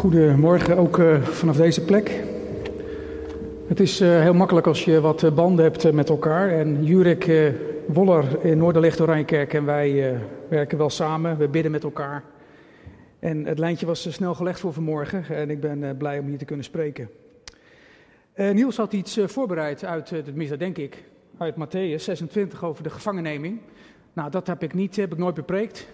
Goedemorgen, ook uh, vanaf deze plek. Het is uh, heel makkelijk als je wat uh, banden hebt met elkaar. En Jurek Woller in Noorderlicht Oranjekerk en wij werken wel samen. We bidden met elkaar. En het lijntje was snel gelegd voor vanmorgen en ik ben blij om hier te kunnen spreken. Niels had iets voorbereid uit, tenminste denk ik, uit Matthäus 26 over de gevangenneming. Nou, dat heb ik niet, heb ik nooit bepreekt.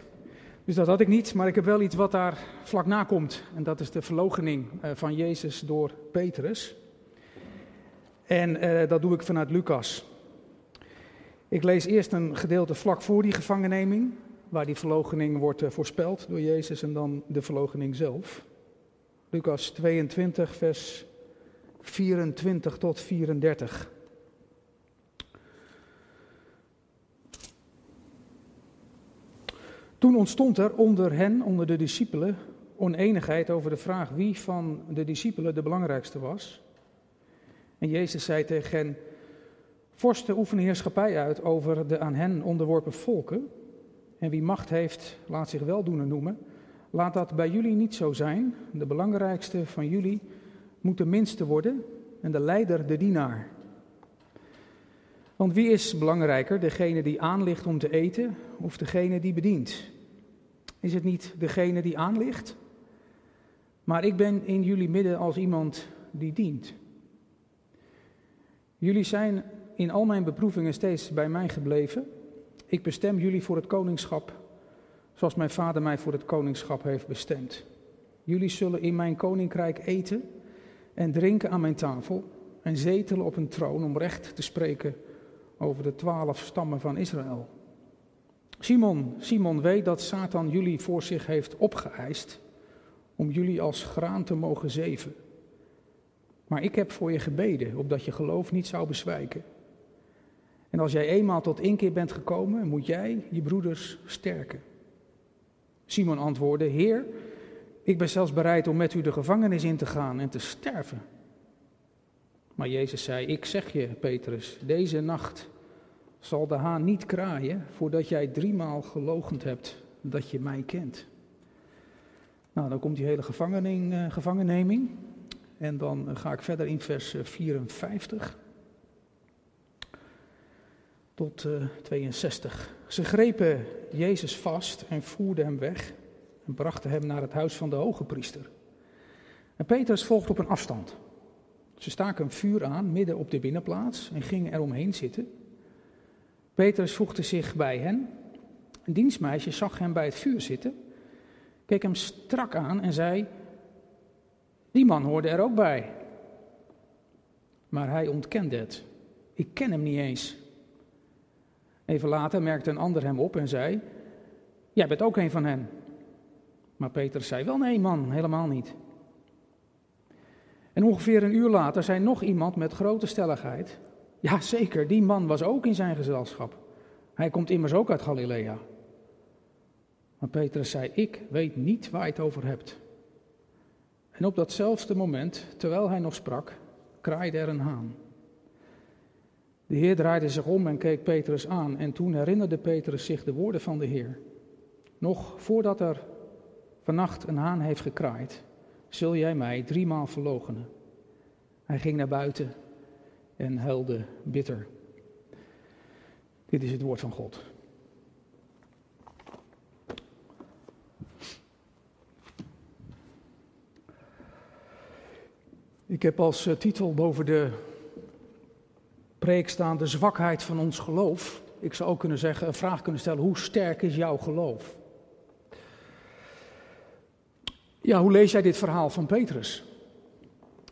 Dus dat had ik niet, maar ik heb wel iets wat daar vlak na komt. En dat is de verloochening eh, van Jezus door Petrus. En uh, dat doe ik vanuit Lucas. Ik lees eerst een gedeelte vlak voor die gevangenneming, waar die verloochening wordt uh, voorspeld door Jezus en dan de verloochening zelf. Lucas 22, vers 24 tot 34. Toen ontstond er onder hen, onder de discipelen, oneenigheid over de vraag wie van de discipelen de belangrijkste was. En Jezus zei tegen hen: Vorsten oefenen heerschappij uit over de aan hen onderworpen volken. En wie macht heeft, laat zich weldoener noemen. Laat dat bij jullie niet zo zijn. De belangrijkste van jullie moet de minste worden en de leider de dienaar. Want wie is belangrijker, degene die aanligt om te eten of degene die bedient? Is het niet degene die aanligt? Maar ik ben in jullie midden als iemand die dient. Jullie zijn in al mijn beproevingen steeds bij mij gebleven. Ik bestem jullie voor het koningschap, zoals mijn vader mij voor het koningschap heeft bestemd. Jullie zullen in mijn koninkrijk eten en drinken aan mijn tafel en zetelen op een troon om recht te spreken over de twaalf stammen van Israël. Simon, Simon weet dat Satan jullie voor zich heeft opgeëist om jullie als graan te mogen zeven. Maar ik heb voor je gebeden, opdat je geloof niet zou bezwijken. En als jij eenmaal tot inkeer bent gekomen, moet jij je broeders sterken. Simon antwoordde, Heer, ik ben zelfs bereid om met u de gevangenis in te gaan en te sterven. Maar Jezus zei, ik zeg je, Petrus, deze nacht zal de haan niet kraaien voordat jij driemaal gelogend hebt dat je mij kent. Nou, dan komt die hele uh, gevangenneming. En dan eh, ga ik verder in vers 54 eh, tot uh, 62. Ze grepen Jezus vast en voerden hem weg en brachten hem naar het huis van de hoge priester. En Petrus volgt op een afstand. Ze staken een vuur aan midden op de binnenplaats en gingen eromheen zitten. Petrus voegde zich bij hen. Een dienstmeisje zag hem bij het vuur zitten, keek hem strak aan en zei: Die man hoorde er ook bij. Maar hij ontkende het. Ik ken hem niet eens. Even later merkte een ander hem op en zei: Jij bent ook een van hen. Maar Petrus zei: Wel nee, man, helemaal niet. En ongeveer een uur later zei nog iemand met grote stelligheid: ja, zeker, die man was ook in zijn gezelschap. Hij komt immers ook uit Galilea. Maar Petrus zei: Ik weet niet waar je het over hebt. En op datzelfde moment, terwijl hij nog sprak, kraaide er een haan. De Heer draaide zich om en keek Petrus aan. En toen herinnerde Petrus zich de woorden van de Heer. Nog voordat er vannacht een haan heeft gekraaid, zul jij mij driemaal verloochenen. Hij ging naar buiten en huilde bitter. Dit is het woord van God. Ik heb als eh, titel boven de preek staan de zwakheid van ons geloof. Ik zou ook kunnen zeggen, een vraag kunnen stellen, hoe sterk is jouw geloof? Ja, hoe lees jij dit verhaal van Petrus?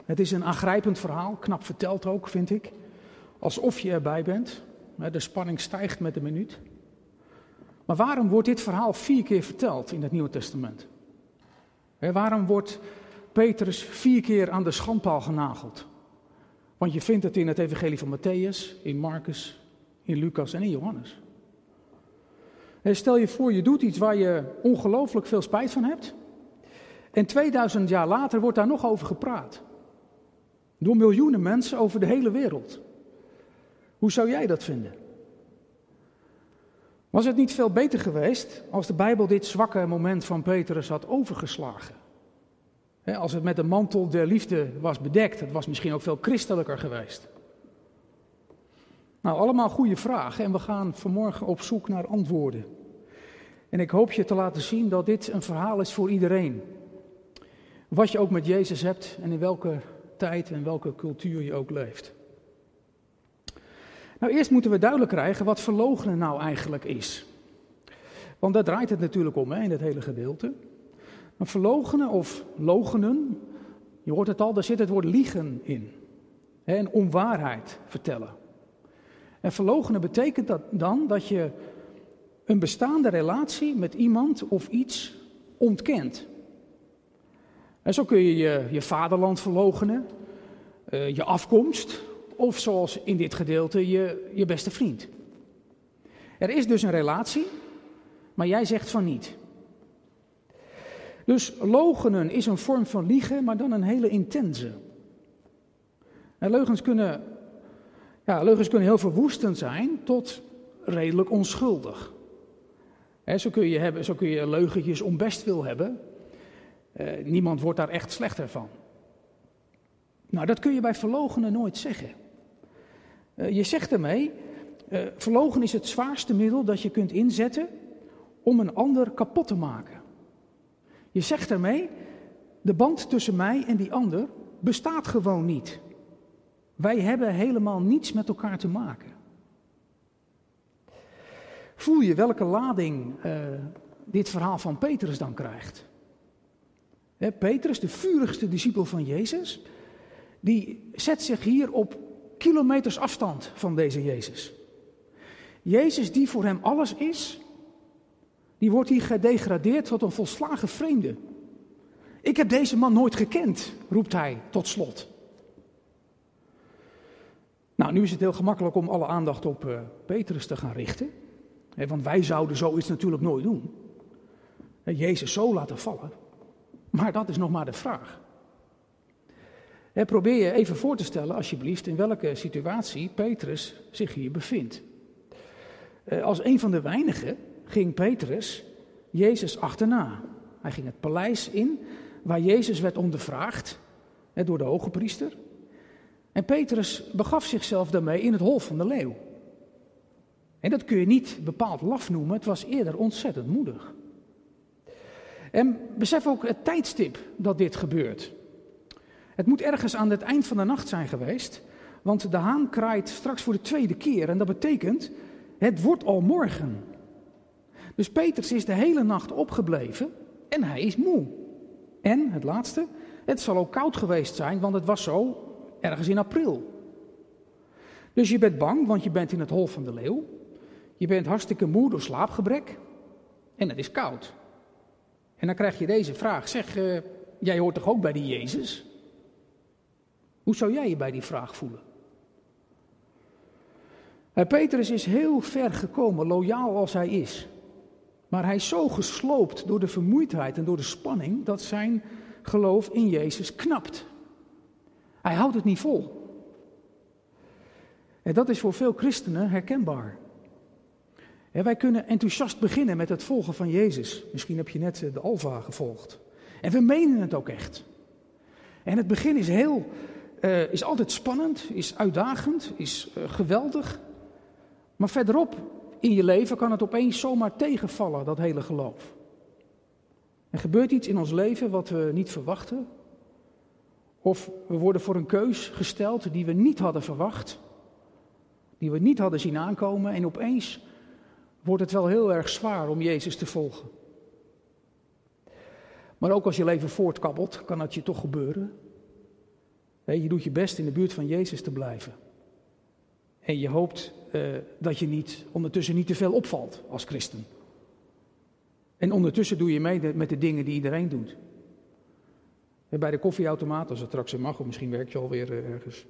Het is een aangrijpend verhaal, knap verteld ook, vind ik. Alsof je erbij bent. De spanning stijgt met de minuut. Maar waarom wordt dit verhaal vier keer verteld in het Nieuwe Testament? Waarom wordt Petrus vier keer aan de schandpaal genageld? Want je vindt het in het Evangelie van Matthäus, in Marcus, in Lucas en in Johannes. Stel je voor, je doet iets waar je ongelooflijk veel spijt van hebt. En 2000 jaar later wordt daar nog over gepraat. Door miljoenen mensen over de hele wereld. Hoe zou jij dat vinden? Was het niet veel beter geweest als de Bijbel dit zwakke moment van Petrus had overgeslagen? als het met de mantel der liefde was bedekt, het was misschien ook veel christelijker geweest. Nou, allemaal goede vragen en we gaan vanmorgen op zoek naar antwoorden. En ik hoop je te laten zien dat dit een verhaal is voor iedereen. Wat je ook met Jezus hebt en in welke tijd en welke cultuur je ook leeft. Nou, eerst moeten we duidelijk krijgen wat verlogenen nou eigenlijk is. Want daar draait het natuurlijk om hè, in het hele gedeelte. Maar verlogenen of logenen, je hoort het al, daar zit het woord liegen in. Hè, en onwaarheid vertellen. En verlogenen betekent dat dan dat je een bestaande relatie met iemand of iets ontkent. En zo kun je je, vaderland verlogenen, uh, je afkomst of zoals in dit gedeelte je, je beste vriend. Er is dus een relatie, maar jij zegt van niet. Dus logenen is een vorm van liegen, maar dan een hele intense. En leugens kunnen, ja, leugens kunnen heel verwoestend zijn tot redelijk onschuldig. zo, kun je hebben, zo kun je leugentjes om best wil hebben. Eh, niemand wordt daar echt slechter van. Nou, dat kun je bij verlogenen nooit zeggen. Uh, je zegt ermee, uh, verlogen is het zwaarste middel dat je kunt inzetten om een ander kapot te maken. Je zegt ermee, de band tussen mij en die ander bestaat gewoon niet. Wij hebben helemaal niets met elkaar te maken. Voel je welke lading dit verhaal van Petrus dan krijgt? He, Petrus, de vurigste discipel van Jezus, die zet zich hier op kilometers afstand van deze Jezus. Jezus die voor hem alles is, die wordt hier gedegradeerd tot een volslagen vreemde. Ik heb deze man nooit gekend, roept hij tot slot. Nou, nu is het heel gemakkelijk om alle aandacht op uh, Petrus te gaan richten. Want wij zouden zoiets natuurlijk nooit doen. Jezus zo laten vallen. Maar dat is nog maar de vraag. Probeer je even voor te stellen, alsjeblieft, in welke situatie Petrus zich hier bevindt. Eh, als een van de weinigen ging Petrus Jezus achterna. Hij ging het paleis in waar Jezus werd ondervraagd door de hoge priester. En Petrus begaf zichzelf daarmee in het hol van de leeuw. En dat kun je niet bepaald laf noemen, het was eerder ontzettend moedig. En besef ook het tijdstip dat dit gebeurt. Het moet ergens aan het eind van de nacht zijn geweest, want de haan kraait straks voor de tweede keer en dat betekent, het wordt al morgen. Dus Petrus is de hele nacht opgebleven en hij is moe. En, het laatste, het zal ook koud geweest zijn, want het was zo ergens in april. Dus je bent bang, want je bent in het hol van de leeuw. Je bent hartstikke moe door slaapgebrek. En het is koud. En dan krijg je deze vraag. Zeg, uh, jij hoort toch ook bij die Jezus? Hoe zou jij je bij die vraag voelen? Uh, Petrus is heel ver gekomen, loyaal als hij is. Maar hij is zo gesloopt door de vermoeidheid en door de spanning dat zijn geloof in Jezus knapt. Hij houdt het niet vol. En dat is voor veel christenen herkenbaar. Wij kunnen enthousiast beginnen met het volgen van Jezus. Misschien heb je net de Alfa gevolgd. En we menen het ook echt. En het begin is heel, uh, is altijd spannend, is uitdagend, is uh, geweldig. Maar verderop in je leven kan het opeens zomaar tegenvallen, dat hele geloof. Er gebeurt iets in ons leven wat we niet verwachten. Of we worden voor een keus gesteld die we niet hadden verwacht. Die we niet hadden zien aankomen. En opeens wordt het wel heel erg zwaar om Jezus te volgen. Maar ook als je leven voortkabbelt, kan dat je toch gebeuren. Je doet je best in de buurt van Jezus te blijven. En je hoopt uh, dat je niet, ondertussen niet te veel opvalt als christen. En ondertussen doe je mee met de dingen die iedereen doet. Bij de koffieautomaat, als het straks weer mag, of misschien werk je alweer uh, ergens.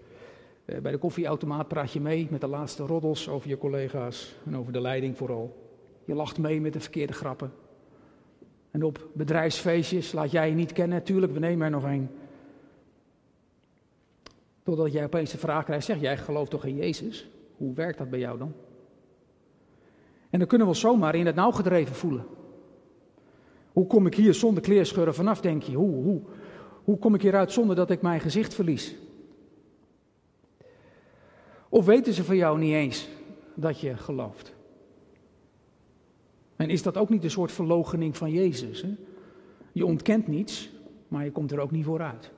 Uh, bij de koffieautomaat praat je mee met de laatste roddels over je collega's en over de leiding vooral. Je lacht mee met de verkeerde grappen. En op bedrijfsfeestjes laat jij je niet kennen, natuurlijk, we nemen er nog een. Totdat jij opeens de vraag krijgt, zeg jij gelooft toch in Jezus? Hoe werkt dat bij jou dan? En dan kunnen we ons zomaar in het nauw gedreven voelen. Hoe kom ik hier zonder kleerscheuren vanaf, denk je? Hoe, hoe, Hoe kom ik hieruit zonder dat ik mijn gezicht verlies? Of weten ze van jou niet eens dat je gelooft? En is dat ook niet een soort verlogening van Jezus? Hè? Je ontkent niets, maar je komt er ook niet vooruit.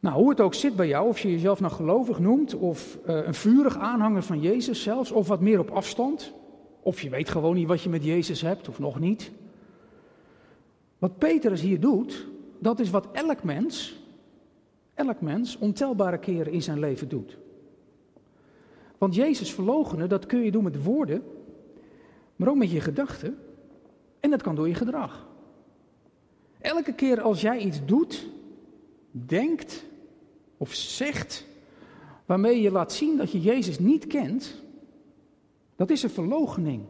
Nou, hoe het ook zit bij jou, of je jezelf nou gelovig noemt, of uh, een vurig aanhanger van Jezus zelfs, of wat meer op afstand, of je weet gewoon niet wat je met Jezus hebt, of nog niet. Wat Petrus hier doet, dat is wat elk mens, elk mens ontelbare keren in zijn leven doet. Want Jezus verloochenen, dat kun je doen met woorden, maar ook met je gedachten. En dat kan door je gedrag. Elke keer als jij iets doet, denkt of zegt, waarmee je laat zien dat je Jezus niet kent, dat is een verloochening.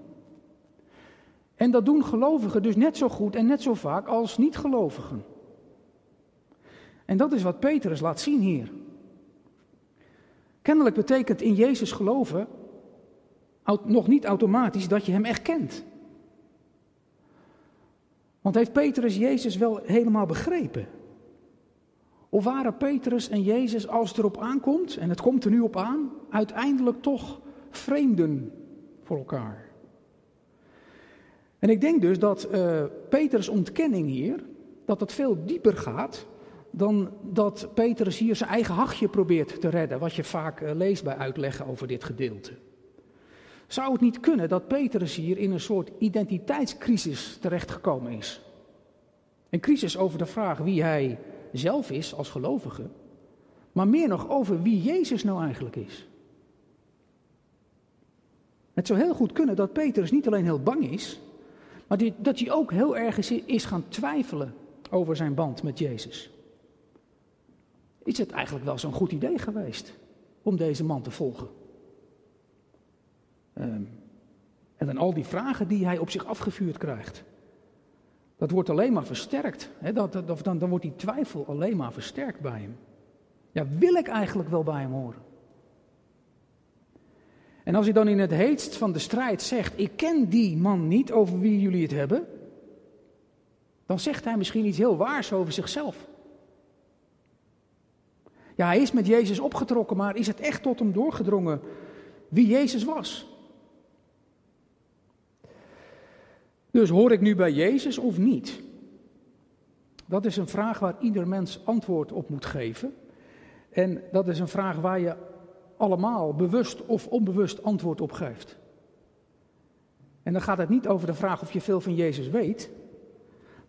En dat doen gelovigen dus net zo goed en net zo vaak als niet-gelovigen. En dat is wat Petrus laat zien hier. Kennelijk betekent in Jezus geloven nog niet automatisch dat je hem echt kent. Want heeft Petrus Jezus wel helemaal begrepen? Of waren Petrus en Jezus, als het erop aankomt, en het komt er nu op aan, uiteindelijk toch vreemden voor elkaar? En ik denk dus dat uh, Petrus ontkenning hier, dat het veel dieper gaat dan dat Petrus hier zijn eigen hachje probeert te redden, wat je vaak uh, leest bij uitleggen over dit gedeelte. Zou het niet kunnen dat Petrus hier in een soort identiteitscrisis terechtgekomen is? Een crisis over de vraag wie hij zelf is als gelovige, maar meer nog over wie Jezus nou eigenlijk is. Het zou heel goed kunnen dat Petrus niet alleen heel bang is, maar dat hij ook heel erg is gaan twijfelen over zijn band met Jezus. Is het eigenlijk wel zo'n goed idee geweest om deze man te volgen? Ehm, en dan al die vragen die hij op zich afgevuurd krijgt. Dat wordt alleen maar versterkt. Dat, dan, dan wordt die twijfel alleen maar versterkt bij hem. Ja, wil ik eigenlijk wel bij hem horen? En als hij dan in het heetst van de strijd zegt: Ik ken die man niet over wie jullie het hebben. Dan zegt hij misschien iets heel waars over zichzelf. Ja, hij is met Jezus opgetrokken, maar is het echt tot hem doorgedrongen wie Jezus was? Dus hoor ik nu bij Jezus of niet? Dat is een vraag waar ieder mens antwoord op moet geven. En dat is een vraag waar je allemaal bewust of onbewust antwoord op geeft. En dan gaat het niet over de vraag of je veel van Jezus weet,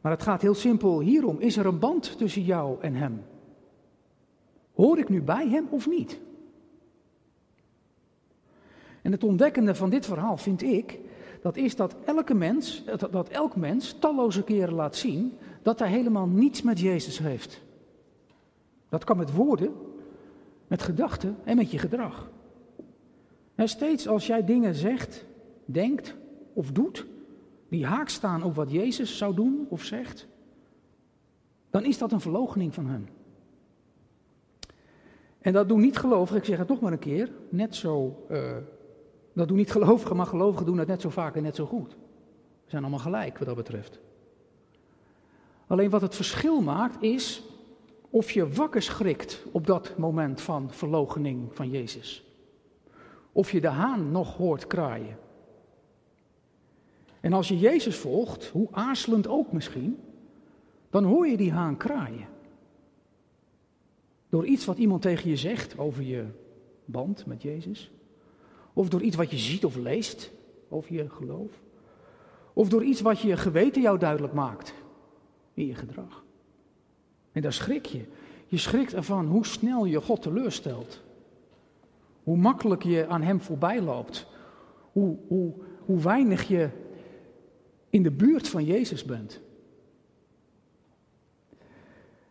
maar het gaat heel simpel hierom: is er een band tussen jou en Hem? Hoor ik nu bij Hem of niet? En het ontdekkende van dit verhaal vind ik dat is dat elke mens, dat, elk mens talloze keren laat zien dat hij helemaal niets met Jezus heeft. Dat kan met woorden, met gedachten en met je gedrag. En steeds als jij dingen zegt, denkt of doet, die haak staan op wat Jezus zou doen of zegt, dan is dat een verloochening van hem. En dat doen niet gelovigen, ik zeg het nog maar een keer, net zo uh, dat doen niet gelovigen, maar gelovigen doen het net zo vaak en net zo goed. We zijn allemaal gelijk wat dat betreft. Alleen wat het verschil maakt is of je wakker schrikt op dat moment van verloochening van Jezus. Of je de haan nog hoort kraaien. En als je Jezus volgt, hoe aarzelend ook misschien, dan hoor je die haan kraaien. Door iets wat iemand tegen je zegt over je band met Jezus. Of door iets wat je ziet of leest over je geloof. Of door iets wat je geweten jou duidelijk maakt in je gedrag. En daar schrik je. Je schrikt ervan hoe snel je God teleurstelt. Hoe makkelijk je aan Hem voorbij loopt. Hoe, hoe, hoe weinig je in de buurt van Jezus bent.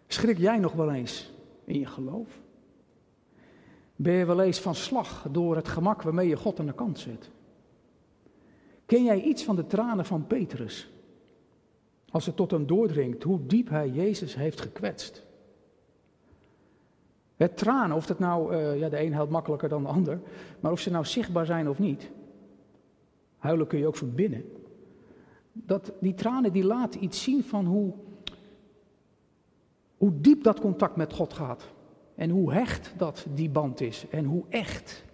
Schrik jij nog wel eens in je geloof? Ben je wel eens van slag door het gemak waarmee je God aan de kant zet? Ken jij iets van de tranen van Petrus? Als het tot hem doordringt hoe diep hij Jezus heeft gekwetst. Het tranen, of dat nou, uh, ja, de een helpt makkelijker dan de ander, maar of ze nou zichtbaar zijn of niet. Huilen kun je ook van binnen. Dat, die tranen die laten iets zien van hoe, Hoe diep dat contact met God gaat. En hoe hecht dat die band is. En hoe echt.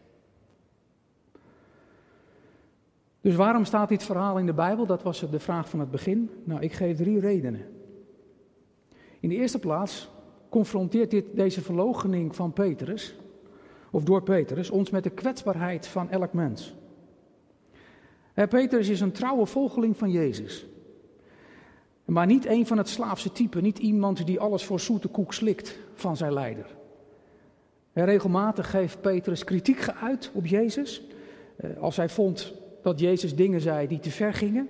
Dus waarom staat dit verhaal in de Bijbel? Dat was de vraag van het begin. Nou, ik geef drie redenen. In de eerste plaats confronteert dit, deze verloochening van Petrus, of door Petrus, ons met de kwetsbaarheid van elk mens. Petrus is een trouwe volgeling van Jezus. Maar niet een van het slaafse type, niet iemand die alles voor zoete koek slikt van zijn leider. regelmatig geeft Petrus kritiek geuit op Jezus. Eh, als hij vond dat Jezus dingen zei die te ver gingen.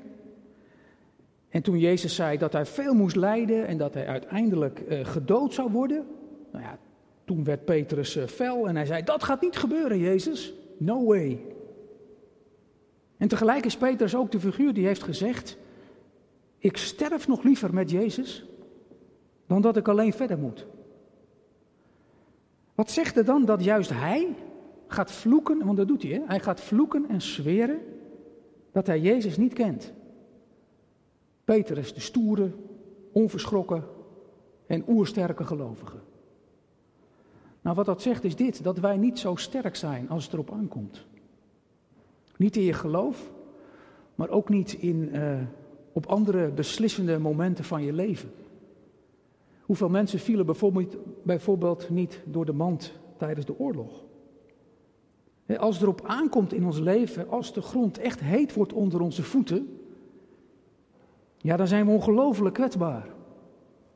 En toen Jezus zei dat hij veel moest lijden en dat hij uiteindelijk uh, gedood zou worden. Nou ja, toen werd Petrus uh, fel en hij zei: Dat gaat niet gebeuren, Jezus. No way. En tegelijk is Petrus ook de figuur die heeft gezegd: Ik sterf nog liever met Jezus dan dat ik alleen verder moet. Wat zegt er dan dat juist hij gaat vloeken, want dat doet hij, hè? hij gaat vloeken en zweren dat hij Jezus niet kent. Petrus, de stoere, onverschrokken en oersterke gelovige. Nou, wat dat zegt is dit: dat wij niet zo sterk zijn als het erop aankomt. Niet in je geloof, maar ook niet in, uh, op andere beslissende momenten van je leven. Hoeveel mensen vielen bijvoorbeeld, bijvoorbeeld niet door de mand tijdens de oorlog? Als het erop aankomt in ons leven, als de grond echt heet wordt onder onze voeten, ja, dan zijn we ongelooflijk kwetsbaar.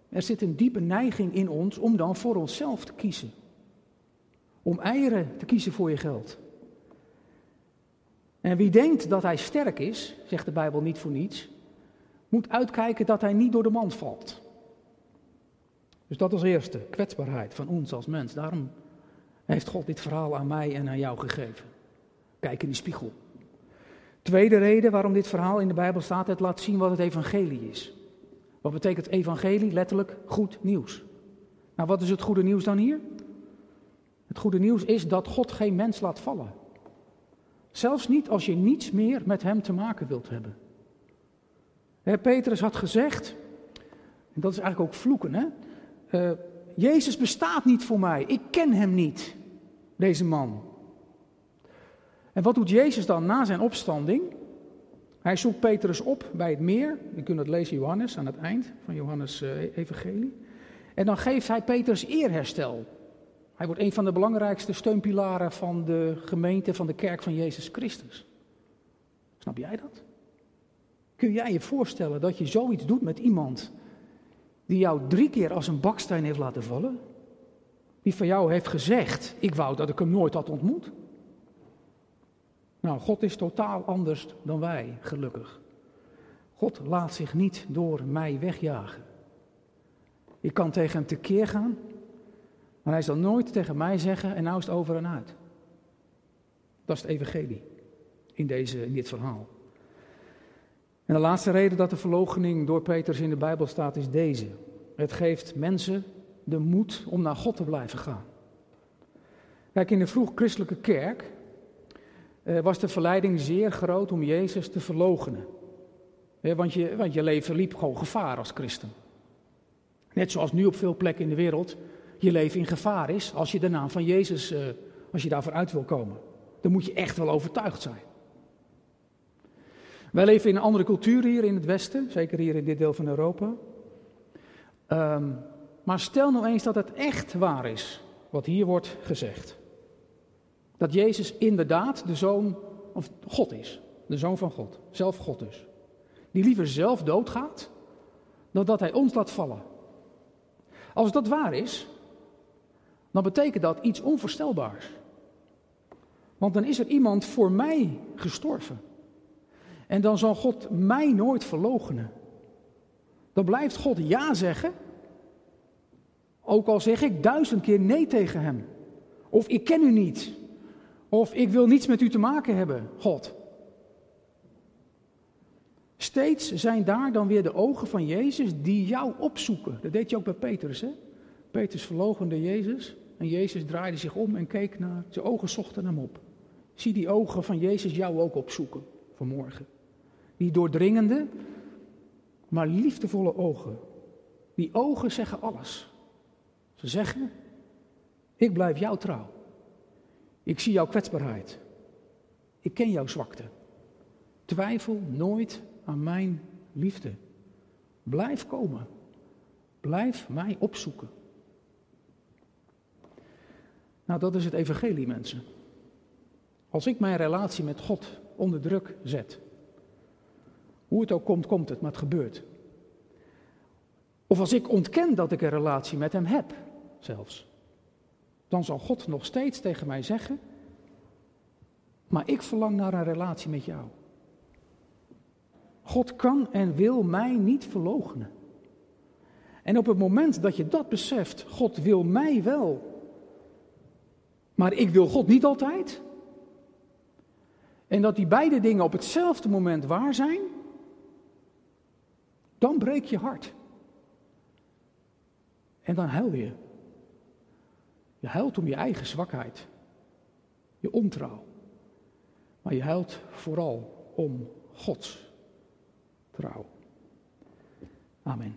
Er zit een diepe neiging in ons om dan voor onszelf te kiezen. Om eieren te kiezen voor je geld. En wie denkt dat hij sterk is, zegt de Bijbel niet voor niets, moet uitkijken dat hij niet door de mand valt. Dus dat als eerste, kwetsbaarheid van ons als mens. Daarom heeft God dit verhaal aan mij en aan jou gegeven. Kijk in die spiegel. Tweede reden waarom dit verhaal in de Bijbel staat, het laat zien wat het evangelie is. Wat betekent evangelie? Letterlijk goed nieuws. Nou, wat is het goede nieuws dan hier? Het goede nieuws is dat God geen mens laat vallen. Zelfs niet als je niets meer met hem te maken wilt hebben. Petrus had gezegd, en dat is eigenlijk ook vloeken, hè? Uh, Jezus bestaat niet voor mij. Ik ken hem niet, deze man. En wat doet Jezus dan na zijn opstanding? Hij zoekt Petrus op bij het meer. Je kunt het lezen Johannes aan het eind van Johannes uh, Evangelie. En dan geeft hij Petrus eerherstel. Hij wordt een van de belangrijkste steunpilaren van de gemeente, van de kerk van Jezus Christus. Snap jij dat? Kun jij je voorstellen dat je zoiets doet met iemand die jou drie keer als een baksteen heeft laten vallen? Die van jou heeft gezegd, ik wou dat ik hem nooit had ontmoet. Nou, God is totaal anders dan wij, gelukkig. God laat zich niet door mij wegjagen. Ik kan tegen hem tekeer gaan, maar hij zal nooit tegen mij zeggen en nou is het over en uit. Dat is het evangelie in, deze, in dit verhaal. En de laatste reden dat de verloochening door Petrus in de Bijbel staat is deze. Het geeft mensen de moed om naar God te blijven gaan. Kijk, in de vroeg christelijke kerk eh, was de verleiding zeer groot om Jezus te verloochenen. Eh, want, je, want je leven liep gewoon gevaar als christen. Net zoals nu op veel plekken in de wereld je leven in gevaar is als je de naam van Jezus, eh, als je daarvoor uit wil komen. Dan moet je echt wel overtuigd zijn. Wij leven in een andere cultuur hier in het Westen, zeker hier in dit deel van Europa. Ehm, maar stel nou eens dat het echt waar is, wat hier wordt gezegd. Dat Jezus inderdaad de zoon of God is, de zoon van God, zelf God dus. Die liever zelf doodgaat, dan dat hij ons laat vallen. Als dat waar is, dan betekent dat iets onvoorstelbaars. Want dan is er iemand voor mij gestorven. En dan zal God mij nooit verloochenen. Dan blijft God ja zeggen, ook al zeg ik duizend keer nee tegen hem. Of ik ken u niet. Of ik wil niets met u te maken hebben, God. Steeds zijn daar dan weer de ogen van Jezus die jou opzoeken. Dat deed je ook bij Petrus, hè? Petrus verlogende Jezus. En Jezus draaide zich om en keek naar, zijn ogen zochten hem op. Zie die ogen van Jezus jou ook opzoeken vanmorgen. Die doordringende, maar liefdevolle ogen. Die ogen zeggen alles. Te zeggen, ik blijf jou trouw. Ik zie jouw kwetsbaarheid. Ik ken jouw zwakte. Twijfel nooit aan mijn liefde. Blijf komen. Blijf mij opzoeken. Nou, dat is het evangelie, mensen. Als ik mijn relatie met God onder druk zet, hoe het ook komt, komt het, maar het gebeurt. Of als ik ontken dat ik een relatie met Hem heb, zelfs, dan zal God nog steeds tegen mij zeggen, maar ik verlang naar een relatie met jou. God kan en wil mij niet verloochenen. En op het moment dat je dat beseft, God wil mij wel, maar ik wil God niet altijd. En dat die beide dingen op hetzelfde moment waar zijn, dan breek je hart. En dan huil je. Je huilt om je eigen zwakheid, je ontrouw. Maar je huilt vooral om Gods trouw. Amen.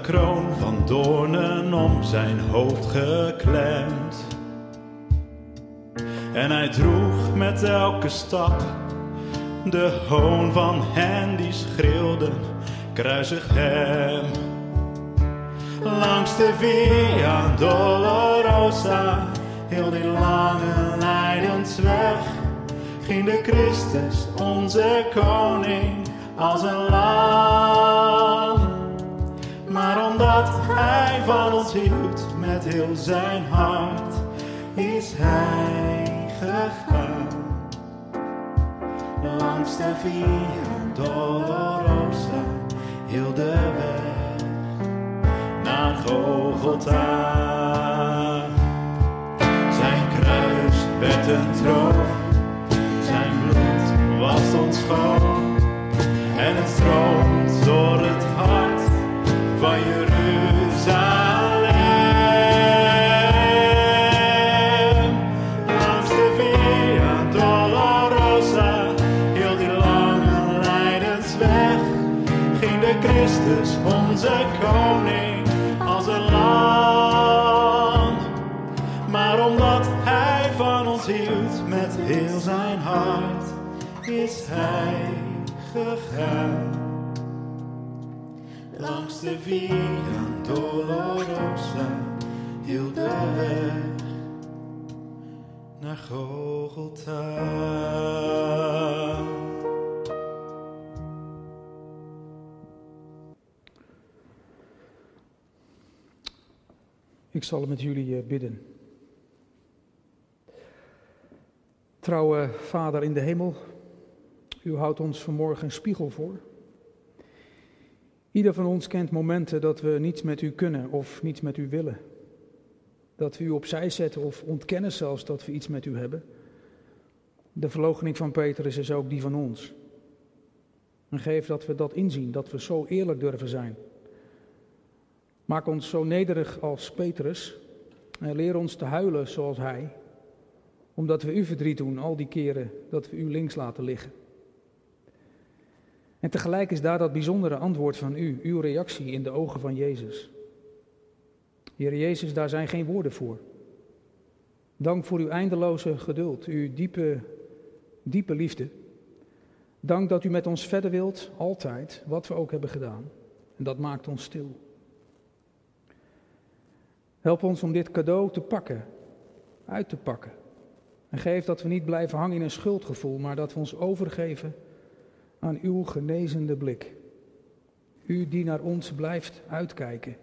kroon van doornen om zijn hoofd geklemd. En hij droeg met elke stap de hoon van hen die schreeuwden, kruisig hem. Langs de Via Dolorosa, heel die lange lijdensweg, ging de Christus, onze koning, als een lam maar omdat hij van ons hield met heel zijn hart, is hij gegaan. Langs de Via Dolorosa, heel de weg naar Golgotha. Zijn kruis werd een troon, zijn bloed was ons schoon gegaan langs de Via Dolorosa hield de weg naar Golgotha. Ik zal met jullie eh, bidden. Trouwe Vader in de hemel, u houdt ons vanmorgen een spiegel voor. Ieder van ons kent momenten dat we niets met u kunnen of niets met u willen. Dat we u opzij zetten of ontkennen zelfs dat we iets met u hebben. De verloochening van Petrus is ook die van ons. En geef dat we dat inzien, dat we zo eerlijk durven zijn. Maak ons zo nederig als Petrus en leer ons te huilen zoals hij, omdat we u verdriet doen al die keren dat we u links laten liggen. En tegelijk is daar dat bijzondere antwoord van u, uw reactie in de ogen van Jezus. Heer Jezus, daar zijn geen woorden voor. Dank voor uw eindeloze geduld, uw diepe, diepe liefde. Dank dat u met ons verder wilt, altijd, wat we ook hebben gedaan. En dat maakt ons stil. Help ons om dit cadeau te pakken, uit te pakken. En geef dat we niet blijven hangen in een schuldgevoel, maar dat we ons overgeven aan uw genezende blik. U die naar ons blijft uitkijken,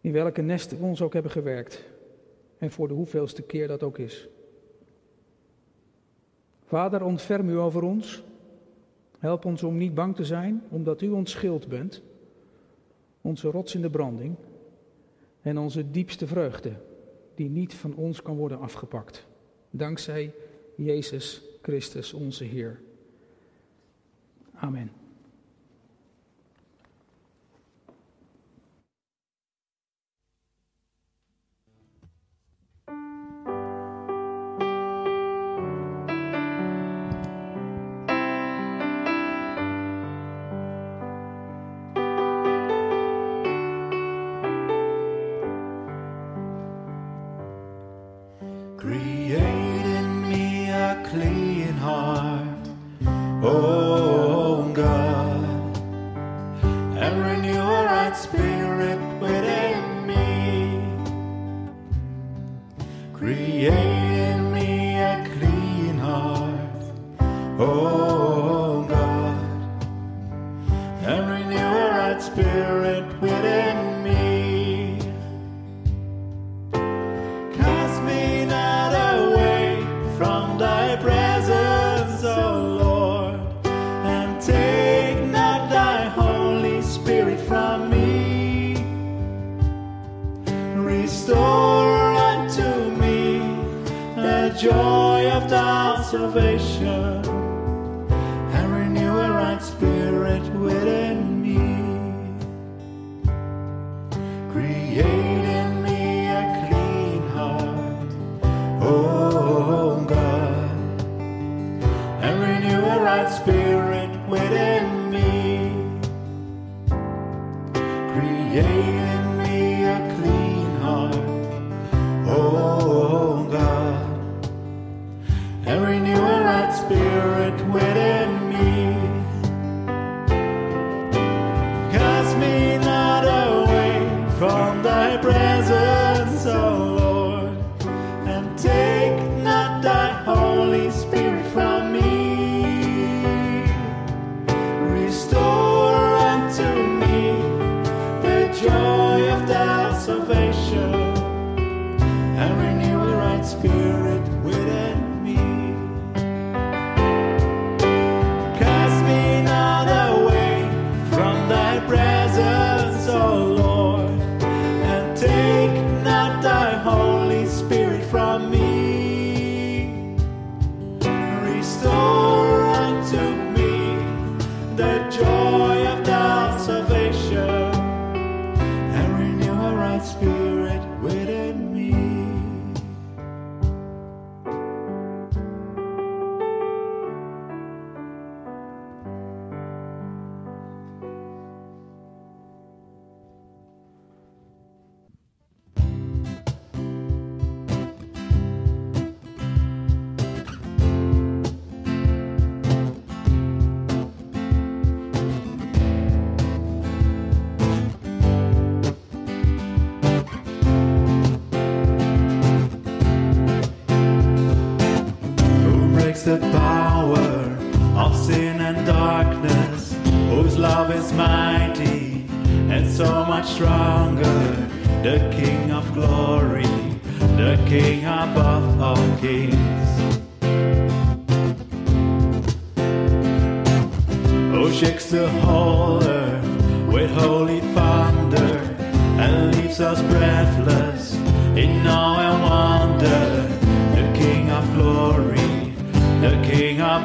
in welke nesten we ons ook hebben gewerkt en voor de hoeveelste keer dat ook is. Vader, ontferm u over ons. Help ons om niet bang te zijn, omdat u ons schild bent, onze rots in de branding en onze diepste vreugde, die niet van ons kan worden afgepakt. Dankzij Jezus Christus, onze Heer. Amen. joy of thy salvation.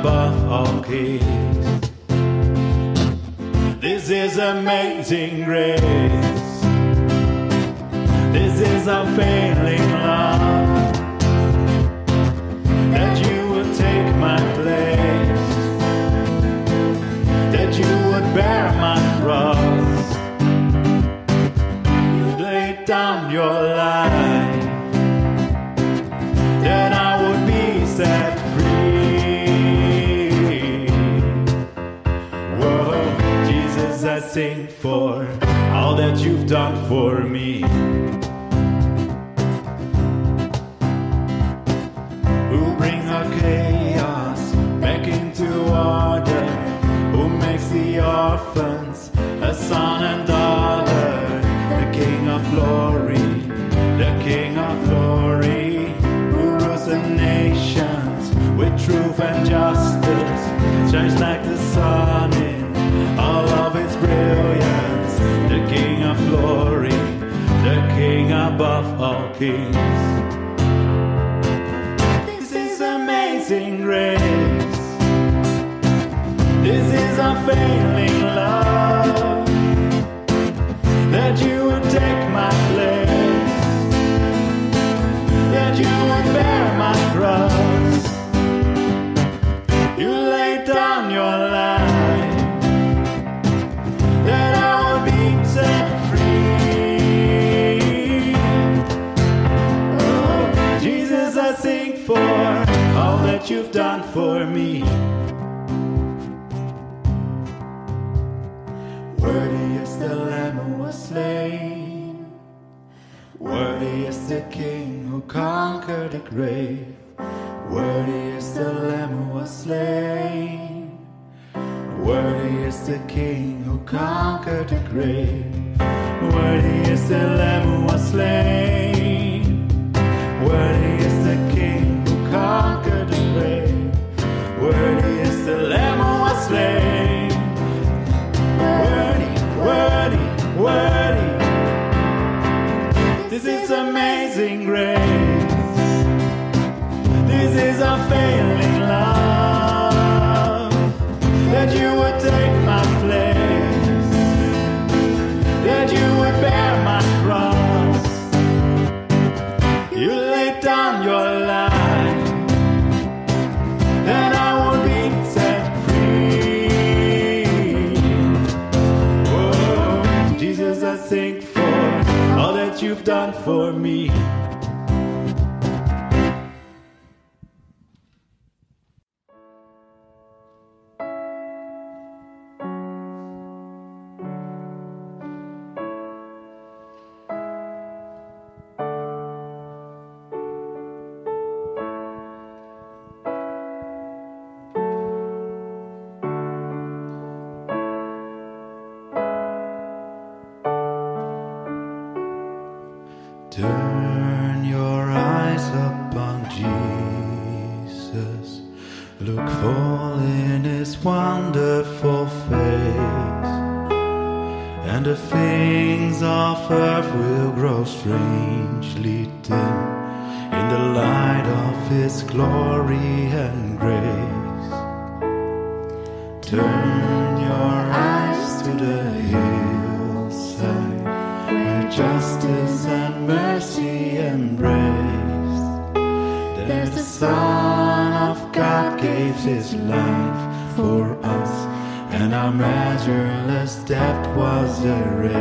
Kings. This is amazing grace. This is unfailing love that you would take my place, that you would bear my cross. You laid down your life, for all that you've done for me. Kings. This is amazing grace. This is unfailing love. For me. Worthy is the Lamb who was slain. Worthy is the King who conquered the grave. Worthy is the Lamb who was slain. Worthy is the King who conquered the grave. Worthy is the Lamb who was slain. Worthy This is his glory and grace. Turn your eyes to the hillside where justice and mercy embrace. There's the Son of God gave his life for us, and our measureless debt was erased.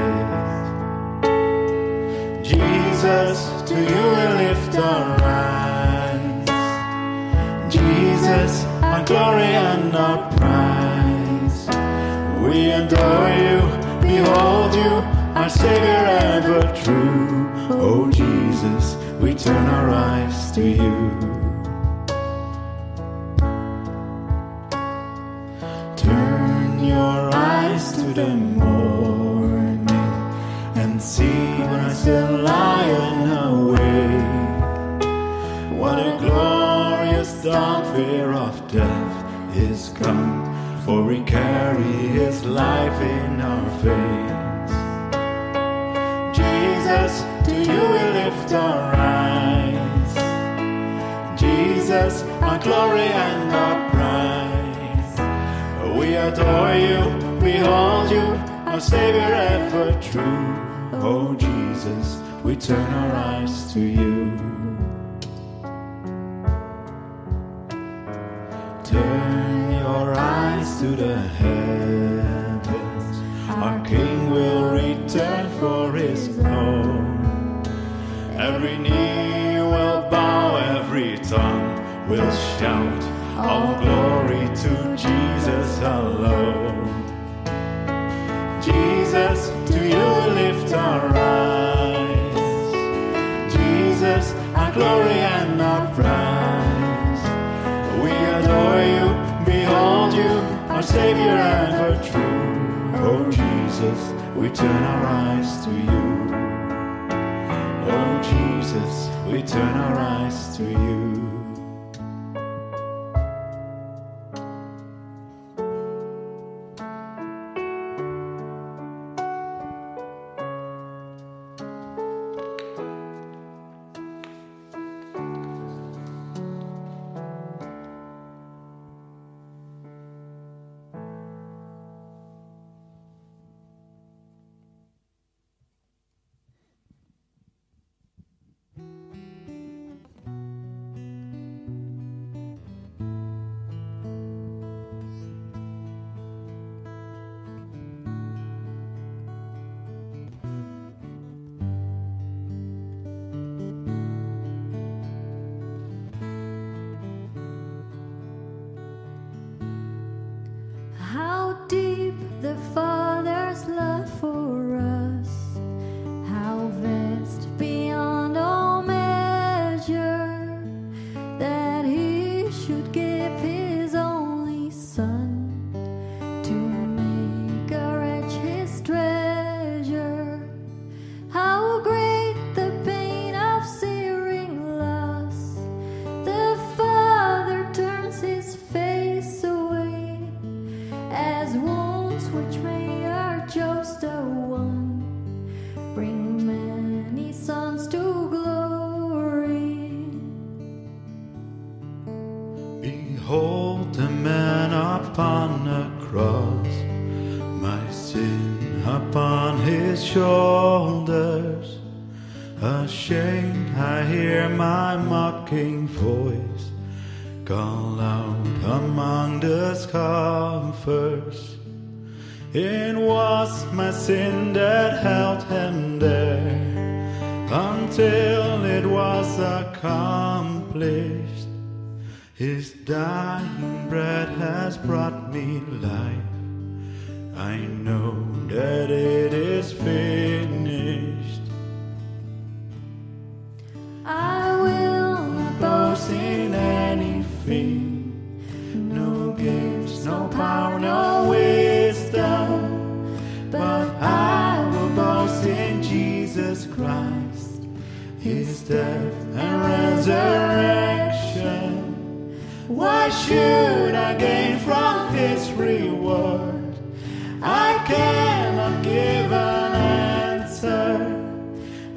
Jesus, to you we lift our eyes. Jesus, our glory and our prize. We adore you, behold you, our Savior ever true. Oh Jesus, we turn our eyes to you. Turn your eyes to the morning What a glorious dawn, fear of death is come. for we carry his life in our veins. Jesus, to you we lift our eyes. Jesus, our glory and our prize. We adore you, we hold you, our Savior ever true. Oh Jesus, we turn our eyes to you. Turn your eyes to the heavens. Our Savior ever true. Oh Jesus, we turn our eyes to you. Oh Jesus, we turn our eyes to you. His shoulders. Ashamed, I hear my mocking voice call out among the scoffers. It was my sin that held him there until it was accomplished. His dying breath has brought me life. I know that it is should I gain from His reward? I cannot give an answer.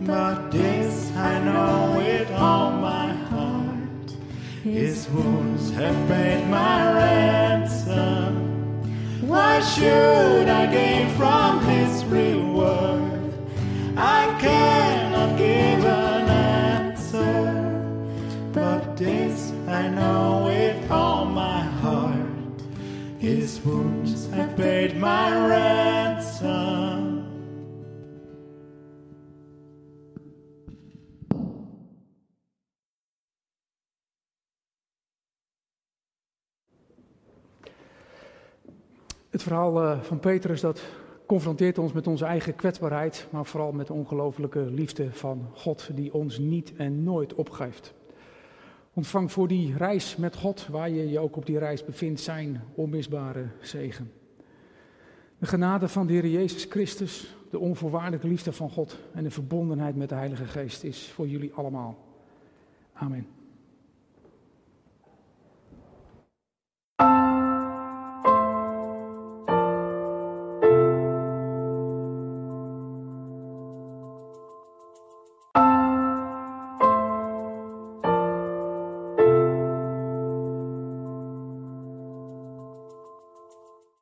But this I know with all my heart His wounds have paid my ransom Why should I gain from wounds have paid my ransom Het verhaal eh, van Petrus dat confronteert ons met onze eigen kwetsbaarheid, maar vooral met de ongelooflijke liefde van God die ons niet en nooit opgeeft. Ontvang voor die reis met God, waar je je ook op die reis bevindt, zijn onmisbare zegen. De genade van de Heer Jezus Christus, de onvoorwaardelijke liefde van God en de verbondenheid met de Heilige Geest is voor jullie allemaal. Amen.